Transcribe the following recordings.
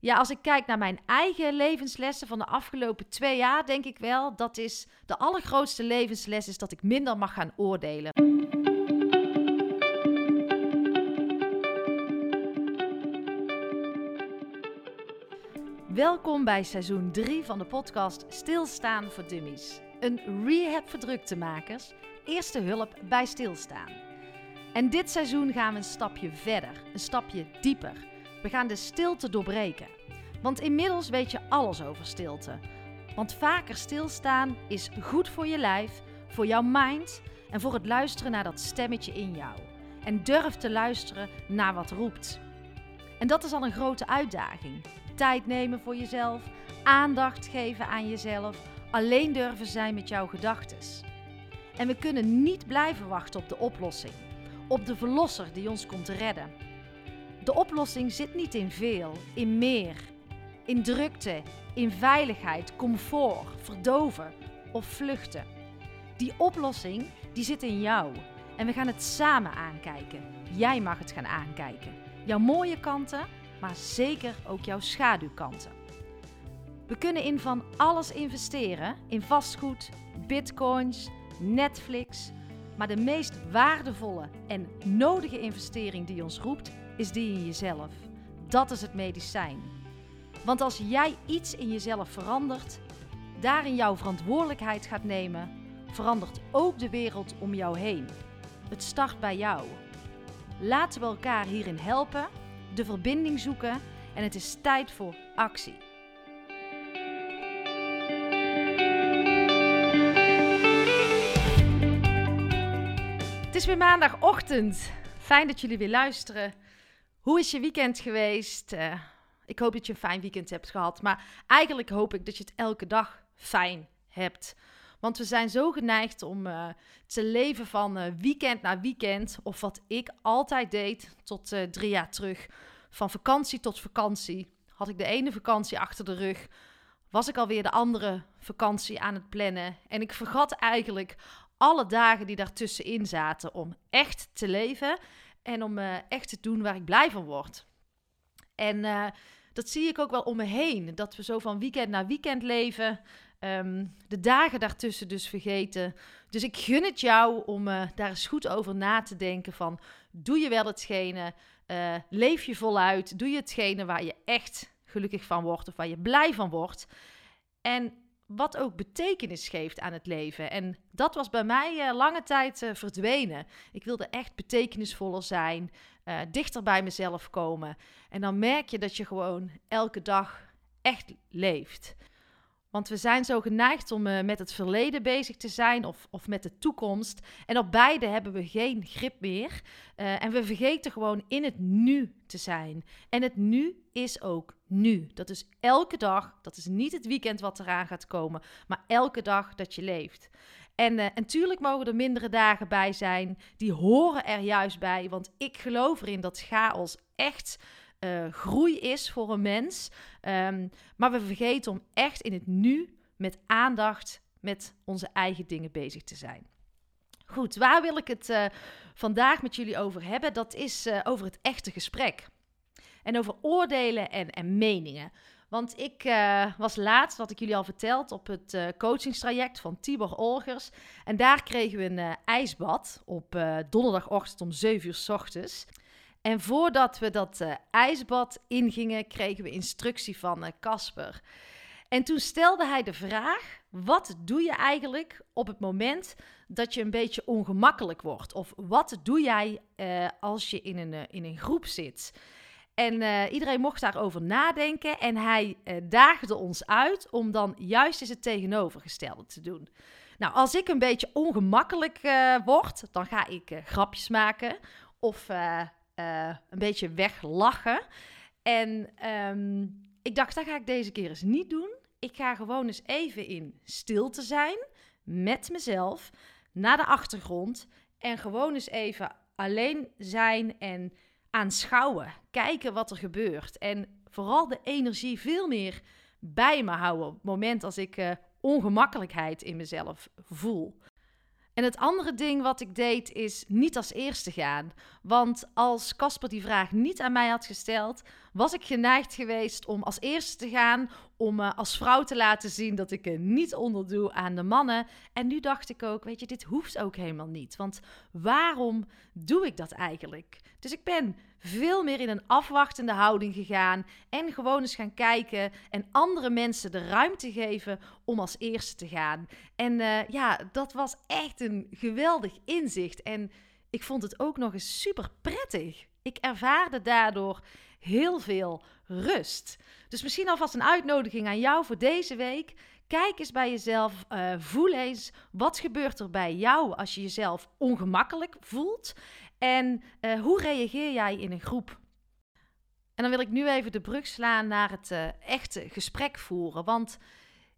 Ja, als ik kijk naar mijn eigen levenslessen van de afgelopen twee jaar, denk ik wel dat is de allergrootste levensles is dat ik minder mag gaan oordelen. Welkom bij seizoen 3 van de podcast Stilstaan voor Dummies. Een rehab voor druktemakers, eerste hulp bij stilstaan. En dit seizoen gaan we een stapje verder, een stapje dieper. We gaan de stilte doorbreken. Want inmiddels weet je alles over stilte. Want vaker stilstaan is goed voor je lijf, voor jouw mind en voor het luisteren naar dat stemmetje in jou. En durf te luisteren naar wat roept. En dat is al een grote uitdaging. Tijd nemen voor jezelf, aandacht geven aan jezelf, alleen durven zijn met jouw gedachten. En we kunnen niet blijven wachten op de oplossing, op de verlosser die ons komt redden. De oplossing zit niet in veel, in meer, in drukte, in veiligheid, comfort, verdoven of vluchten. Die oplossing die zit in jou en we gaan het samen aankijken. Jij mag het gaan aankijken. Jouw mooie kanten, maar zeker ook jouw schaduwkanten. We kunnen in van alles investeren: in vastgoed, bitcoins, Netflix. Maar de meest waardevolle en nodige investering die ons roept, is die in jezelf. Dat is het medicijn. Want als jij iets in jezelf verandert, daarin jouw verantwoordelijkheid gaat nemen, verandert ook de wereld om jou heen. Het start bij jou. Laten we elkaar hierin helpen, de verbinding zoeken en het is tijd voor actie. Het is weer maandagochtend. Fijn dat jullie weer luisteren. Hoe is je weekend geweest? Uh, ik hoop dat je een fijn weekend hebt gehad. Maar eigenlijk hoop ik dat je het elke dag fijn hebt. Want we zijn zo geneigd om uh, te leven van uh, weekend naar weekend. Of wat ik altijd deed tot drie jaar terug. Van vakantie tot vakantie. Had ik de ene vakantie achter de rug. Was ik alweer de andere vakantie aan het plannen. En ik vergat eigenlijk alle dagen die daartussenin zaten om echt te leven. En om echt te doen waar ik blij van word. En dat zie ik ook wel om me heen. Dat we zo van weekend naar weekend leven. Ehm, de dagen daartussen dus vergeten. Dus ik gun het jou om uh, daar eens goed over na te denken van... Doe je wel hetgene? Leef je voluit? Doe je hetgene waar je echt gelukkig van wordt of waar je blij van wordt? En wat ook betekenis geeft aan het leven. En dat was bij mij uh, lange tijd uh, verdwenen. Ik wilde echt betekenisvoller zijn, uh, dichter bij mezelf komen. En dan merk je dat je gewoon elke dag echt leeft. Want we zijn zo geneigd om uh, met het verleden bezig te zijn of, of met de toekomst. En op beide hebben we geen grip meer. Uh, en we vergeten gewoon in het nu te zijn. En het nu is ook nu. Dat is elke dag. Dat is niet het weekend wat eraan gaat komen. Maar elke dag dat je leeft. En uh, natuurlijk mogen er mindere dagen bij zijn. Die horen er juist bij. Want ik geloof erin dat chaos echt uh, groei is voor een mens. Um, maar we vergeten om echt in het nu met aandacht met onze eigen dingen bezig te zijn. Goed, waar wil ik het uh, vandaag met jullie over hebben? Dat is uh, over het echte gesprek. En over oordelen en, en meningen. Want ik was laatst, wat ik jullie al verteld, op het coachingstraject van Tibor Olgers. En daar kregen we een ijsbad op donderdagochtend om 7 uur s ochtends. En voordat we dat uh, ijsbad ingingen, kregen we instructie van Casper. Uh, en toen stelde hij de vraag: wat doe je eigenlijk op het moment dat je een beetje ongemakkelijk wordt? Of wat doe jij uh, als je in een, in een groep zit? En iedereen mocht daarover nadenken. En hij daagde ons uit om dan juist eens het tegenovergestelde te doen. Nou, als ik een beetje ongemakkelijk word, dan ga ik grapjes maken. Of uh, een beetje weglachen. En um, ik dacht, dat ga ik deze keer eens niet doen. Ik ga gewoon eens even in stilte zijn met mezelf naar de achtergrond en gewoon eens even alleen zijn en aanschouwen, kijken wat er gebeurt en vooral de energie veel meer bij me houden op het moment als ik uh, ongemakkelijkheid in mezelf voel. En het andere ding wat ik deed is niet als eerste gaan. Want als Casper die vraag niet aan mij had gesteld, was ik geneigd geweest om als eerste te gaan. Om uh, als vrouw te laten zien dat ik niet onderdoe aan de mannen. En nu dacht ik ook, weet je, dit hoeft ook helemaal niet. Want waarom doe ik dat eigenlijk? Dus ik ben veel meer in een afwachtende houding gegaan. En gewoon eens gaan kijken en andere mensen de ruimte geven om als eerste te gaan. En uh, ja, dat was echt een geweldig inzicht. En ik vond het ook nog eens super prettig. Ik ervaarde daardoor heel veel rust. Dus misschien alvast een uitnodiging aan jou voor deze week. Kijk eens bij jezelf, uh, voel eens wat gebeurt er bij jou als je jezelf ongemakkelijk voelt. En uh, hoe reageer jij in een groep? En dan wil ik nu even de brug slaan naar het uh, echte gesprek voeren. Want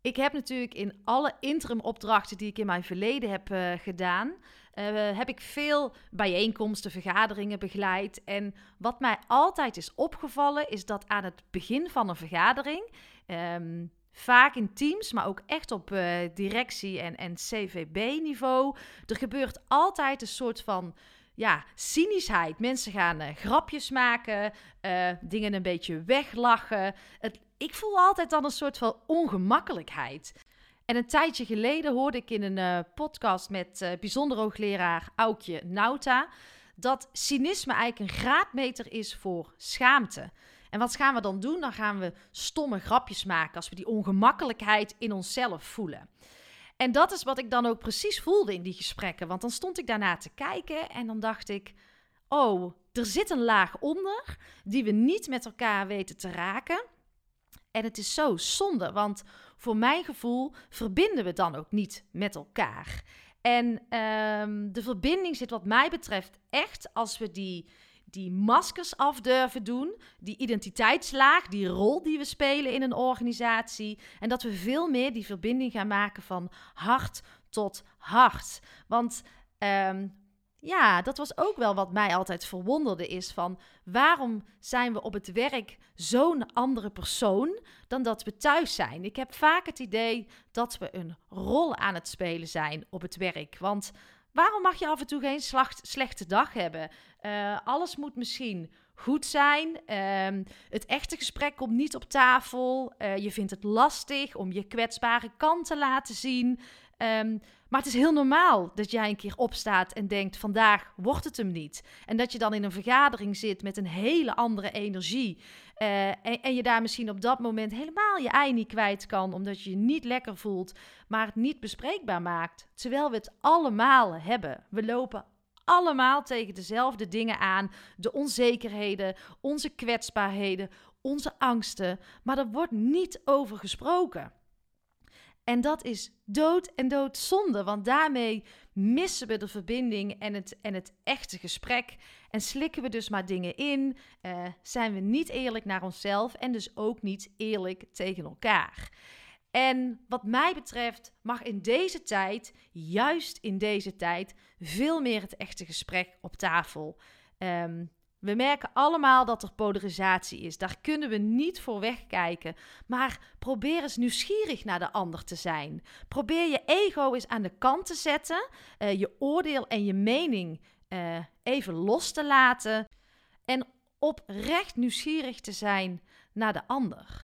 ik heb natuurlijk in alle interim opdrachten die ik in mijn verleden heb uh, gedaan, heb ik veel bijeenkomsten, vergaderingen begeleid. En wat mij altijd is opgevallen, is dat aan het begin van een vergadering, um, vaak in teams, maar ook echt op directie- en, en CVB-niveau, er gebeurt altijd een soort van ja, cynischheid. Mensen gaan uh, grapjes maken, uh, dingen een beetje weglachen. Het, ik voel altijd dan een soort van ongemakkelijkheid. En een tijdje geleden hoorde ik in een uh, podcast met bijzonder hoogleraar Aukje Nauta dat cynisme eigenlijk een graadmeter is voor schaamte. En wat gaan we dan doen? Dan gaan we stomme grapjes maken als we die ongemakkelijkheid in onszelf voelen. En dat is wat ik dan ook precies voelde in die gesprekken. Want dan stond ik daarna te kijken en dan dacht ik: oh, er zit een laag onder die we niet met elkaar weten te raken. En het is zo zonde, want voor mijn gevoel verbinden we dan ook niet met elkaar. En um, de verbinding zit, wat mij betreft, echt als we die die maskers af durven doen, die identiteitslaag, die rol die we spelen in een organisatie. En dat we veel meer die verbinding gaan maken van hart tot hart. Want um, ja, dat was ook wel wat mij altijd verwonderde is van waarom zijn we op het werk zo'n andere persoon dan dat we thuis zijn? Ik heb vaak het idee dat we een rol aan het spelen zijn op het werk. Want Waarom mag je af en toe geen slechte dag hebben? Uh, alles moet misschien goed zijn. Uh, het echte gesprek komt niet op tafel. Uh, je vindt het lastig om je kwetsbare kant te laten zien. Um, maar het is heel normaal dat jij een keer opstaat en denkt: vandaag wordt het hem niet. En dat je dan in een vergadering zit met een hele andere energie. Uh, en, en, je daar misschien op dat moment helemaal je ei niet kwijt kan, omdat je je niet lekker voelt, maar het niet bespreekbaar maakt. Terwijl we het allemaal hebben. We lopen allemaal tegen dezelfde dingen aan: de onzekerheden, onze kwetsbaarheden, onze angsten. Maar er wordt niet over gesproken. En dat is dood en doodzonde, want daarmee missen we de verbinding en het, en het echte gesprek. En slikken we dus maar dingen in, uh, zijn we niet eerlijk naar onszelf en dus ook niet eerlijk tegen elkaar. En wat mij betreft mag in deze tijd, juist in deze tijd, veel meer het echte gesprek op tafel. Um, we merken allemaal dat er polarisatie is. Daar kunnen we niet voor wegkijken. Maar probeer eens nieuwsgierig naar de ander te zijn. Probeer je ego eens aan de kant te zetten. Uh, je oordeel en je mening uh, even los te laten. En oprecht nieuwsgierig te zijn naar de ander.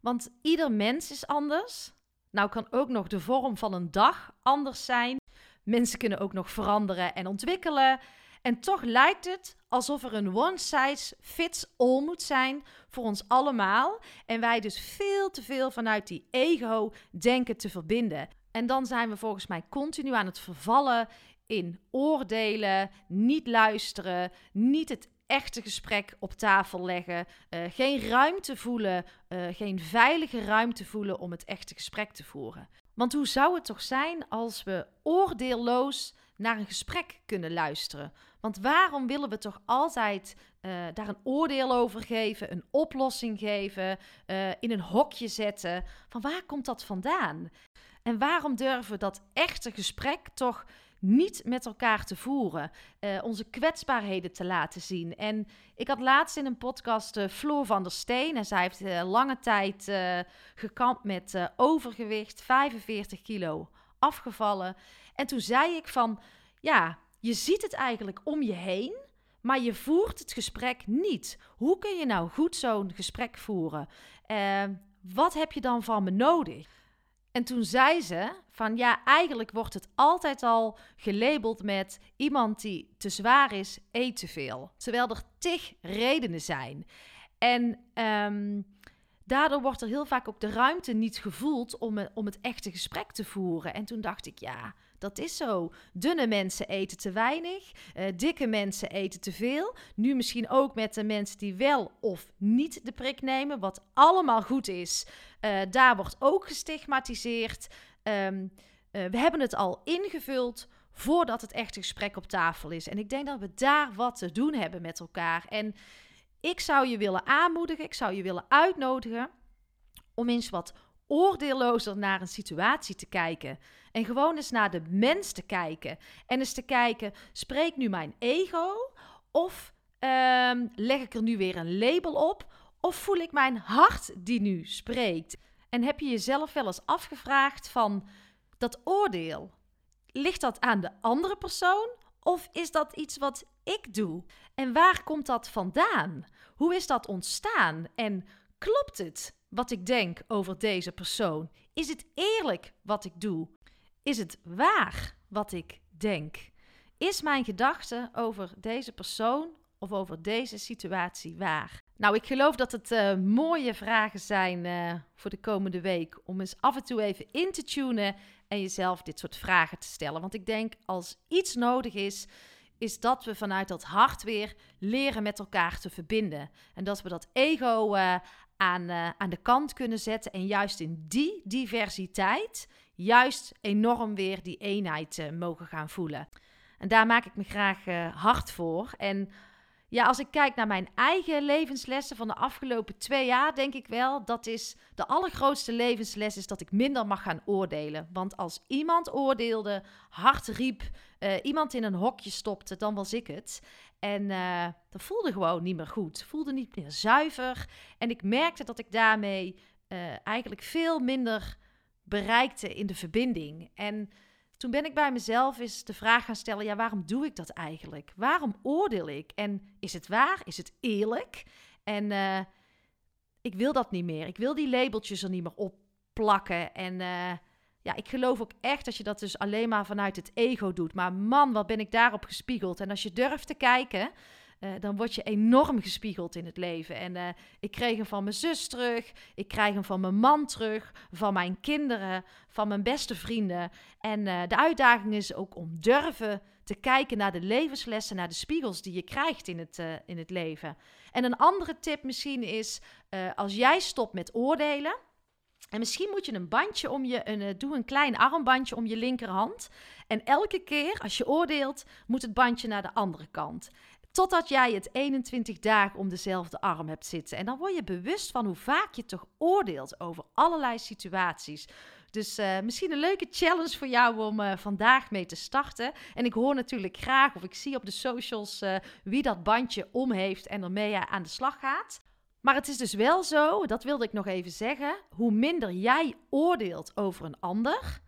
Want ieder mens is anders. Nou kan ook nog de vorm van een dag anders zijn. Mensen kunnen ook nog veranderen en ontwikkelen. En toch lijkt het alsof er een one size fits all moet zijn voor ons allemaal. En wij dus veel te veel vanuit die ego denken te verbinden. En dan zijn we volgens mij continu aan het vervallen in oordelen, niet luisteren, niet het echte gesprek op tafel leggen, uh, geen ruimte voelen, uh, geen veilige ruimte voelen om het echte gesprek te voeren. Want hoe zou het toch zijn als we oordeelloos naar een gesprek kunnen luisteren? Want waarom willen we toch altijd uh, daar een oordeel over geven, een oplossing geven, uh, in een hokje zetten? Van waar komt dat vandaan? En waarom durven we dat echte gesprek toch niet met elkaar te voeren, uh, onze kwetsbaarheden te laten zien. En ik had laatst in een podcast Floor van der Steen en zij heeft lange tijd gekampt met overgewicht, 45 kilo afgevallen. En toen zei ik van, ja, je ziet het eigenlijk om je heen, maar je voert het gesprek niet. Hoe kun je nou goed zo'n gesprek voeren? Uh, wat heb je dan van me nodig? En toen zei ze van ja, eigenlijk wordt het altijd al gelabeld met iemand die te zwaar is, eet te veel. Terwijl er tig redenen zijn. En um, daardoor wordt er heel vaak ook de ruimte niet gevoeld om, om het echte gesprek te voeren. En toen dacht ik, ja, dat is zo. Dunne mensen eten te weinig, uh, dikke mensen eten te veel. Nu misschien ook met de mensen die wel of niet de prik nemen, wat allemaal goed is. Uh, daar wordt ook gestigmatiseerd. Um, uh, we hebben het al ingevuld voordat het echte gesprek op tafel is. En ik denk dat we daar wat te doen hebben met elkaar. En ik zou je willen aanmoedigen, ik zou je willen uitnodigen om eens wat oordeellozer naar een situatie te kijken. En gewoon eens naar de mens te kijken. En eens te kijken, spreekt nu mijn ego? Of um, leg ik er nu weer een label op? Of voel ik mijn hart die nu spreekt? En heb je jezelf wel eens afgevraagd van dat oordeel? Ligt dat aan de andere persoon? Of is dat iets wat ik doe? En waar komt dat vandaan? Hoe is dat ontstaan? En klopt het wat ik denk over deze persoon? Is het eerlijk wat ik doe? Is het waar wat ik denk? Is mijn gedachte over deze persoon of over deze situatie waar? Nou, ik geloof dat het uh, mooie vragen zijn uh, voor de komende week. Om eens af en toe even in te tunen en jezelf dit soort vragen te stellen. Want ik denk als iets nodig is, is dat we vanuit dat hart weer leren met elkaar te verbinden. En dat we dat ego uh, aan, aan de kant kunnen zetten. En juist in die diversiteit, juist enorm weer die eenheid mogen gaan voelen. En daar maak ik me graag hard voor. En ja, als ik kijk naar mijn eigen levenslessen van de afgelopen twee jaar, denk ik wel dat is de allergrootste levensles is dat ik minder mag gaan oordelen. Want als iemand oordeelde, hard riep, uh, iemand in een hokje stopte, dan was ik het. En uh, dat voelde gewoon niet meer goed. Voelde niet meer zuiver. En ik merkte dat ik daarmee uh, eigenlijk veel minder bereikte in de verbinding. En toen ben ik bij mezelf eens de vraag gaan stellen: ja, waarom doe ik dat eigenlijk? Waarom oordeel ik? En is het waar? Is het eerlijk? En uh, ik wil dat niet meer. Ik wil die labeltjes er niet meer op plakken. En uh, ja, ik geloof ook echt dat je dat dus alleen maar vanuit het ego doet. Maar man, wat ben ik daarop gespiegeld? En als je durft te kijken uh, dan word je enorm gespiegeld in het leven. En uh, ik kreeg hem van mijn zus terug, ik krijg hem van mijn man terug, van mijn kinderen, van mijn beste vrienden. En uh, de uitdaging is ook om durven te kijken naar de levenslessen, naar de spiegels die je krijgt in het, in het leven. En een andere tip misschien is, als jij stopt met oordelen, en misschien moet je een bandje om je, een, doe een klein armbandje om je linkerhand. En elke keer als je oordeelt, moet het bandje naar de andere kant. Totdat jij het 21 dagen om dezelfde arm hebt zitten. En dan word je bewust van hoe vaak je toch oordeelt over allerlei situaties. Dus uh, misschien een leuke challenge voor jou om uh, vandaag mee te starten. En ik hoor natuurlijk graag of ik zie op de socials uh, wie dat bandje om heeft en ermee aan de slag gaat. Maar het is dus wel zo, dat wilde ik nog even zeggen, hoe minder jij oordeelt over een ander,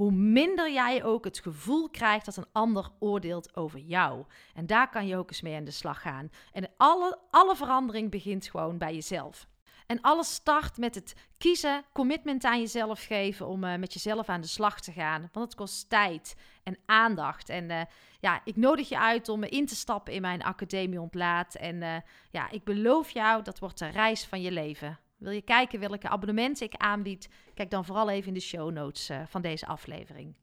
hoe minder jij ook het gevoel krijgt dat een ander oordeelt over jou. En daar kan je ook eens mee aan de slag gaan. En alle, alle verandering begint gewoon bij jezelf. En alles start met het kiezen, commitment aan jezelf geven om uh, met jezelf aan de slag te gaan. Want het kost tijd en aandacht. En uh, ja, ik nodig je uit om in te stappen in mijn Academie Ontlaat. En uh, ja, ik beloof jou, dat wordt de reis van je leven. Wil je kijken welke abonnementen ik aanbied? Kijk dan vooral even in de show notes uh, van deze aflevering.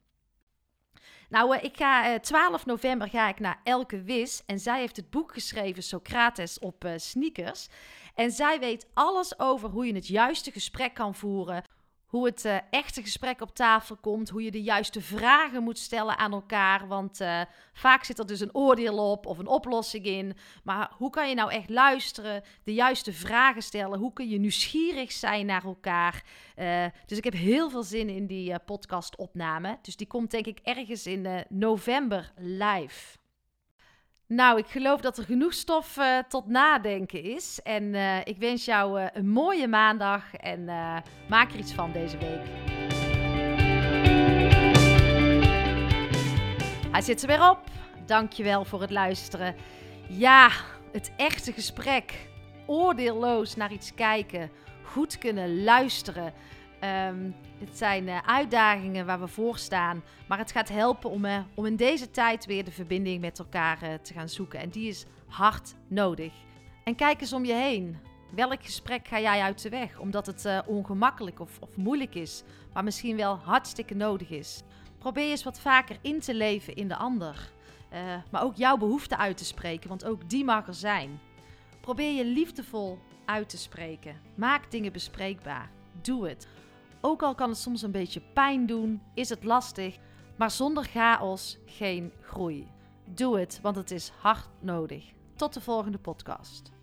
Nou, uh, ik ga uh, eh, 12 november ga ik naar Elke Wis en zij heeft het boek geschreven Socrates op sneakers. En zij weet alles over hoe je het juiste gesprek kan voeren, hoe het uh, echte gesprek op tafel komt, hoe je de juiste vragen moet stellen aan elkaar. Want uh, vaak zit er dus een oordeel op of een oplossing in. Maar hoe kan je nou echt luisteren, de juiste vragen stellen? Hoe kun je nieuwsgierig zijn naar elkaar? Uh, dus ik heb heel veel zin in die podcastopname. Dus die komt denk ik ergens in november live. Nou, ik geloof dat er genoeg stof uh, tot nadenken is. En uh, ik wens jou uh, een mooie maandag en maak er iets van deze week. Hij zit er weer op. Dankjewel voor het luisteren. Ja, het echte gesprek. Oordeelloos naar iets kijken. Goed kunnen luisteren. Ehm, het zijn uh, uitdagingen waar we voor staan. Maar het gaat helpen om, uh, om in deze tijd weer de verbinding met elkaar uh, te gaan zoeken. En die is hard nodig. En kijk eens om je heen. Welk gesprek ga jij uit de weg? Omdat het ongemakkelijk of, of moeilijk is. Maar misschien wel hartstikke nodig is. Probeer eens wat vaker in te leven in de ander. maar ook jouw behoefte uit te spreken. Want ook die mag er zijn. Probeer je liefdevol uit te spreken. Maak dingen bespreekbaar. Doe het. Ook al kan het soms een beetje pijn doen, is het lastig, maar zonder chaos geen groei. Doe het, want het is hard nodig. Tot de volgende podcast.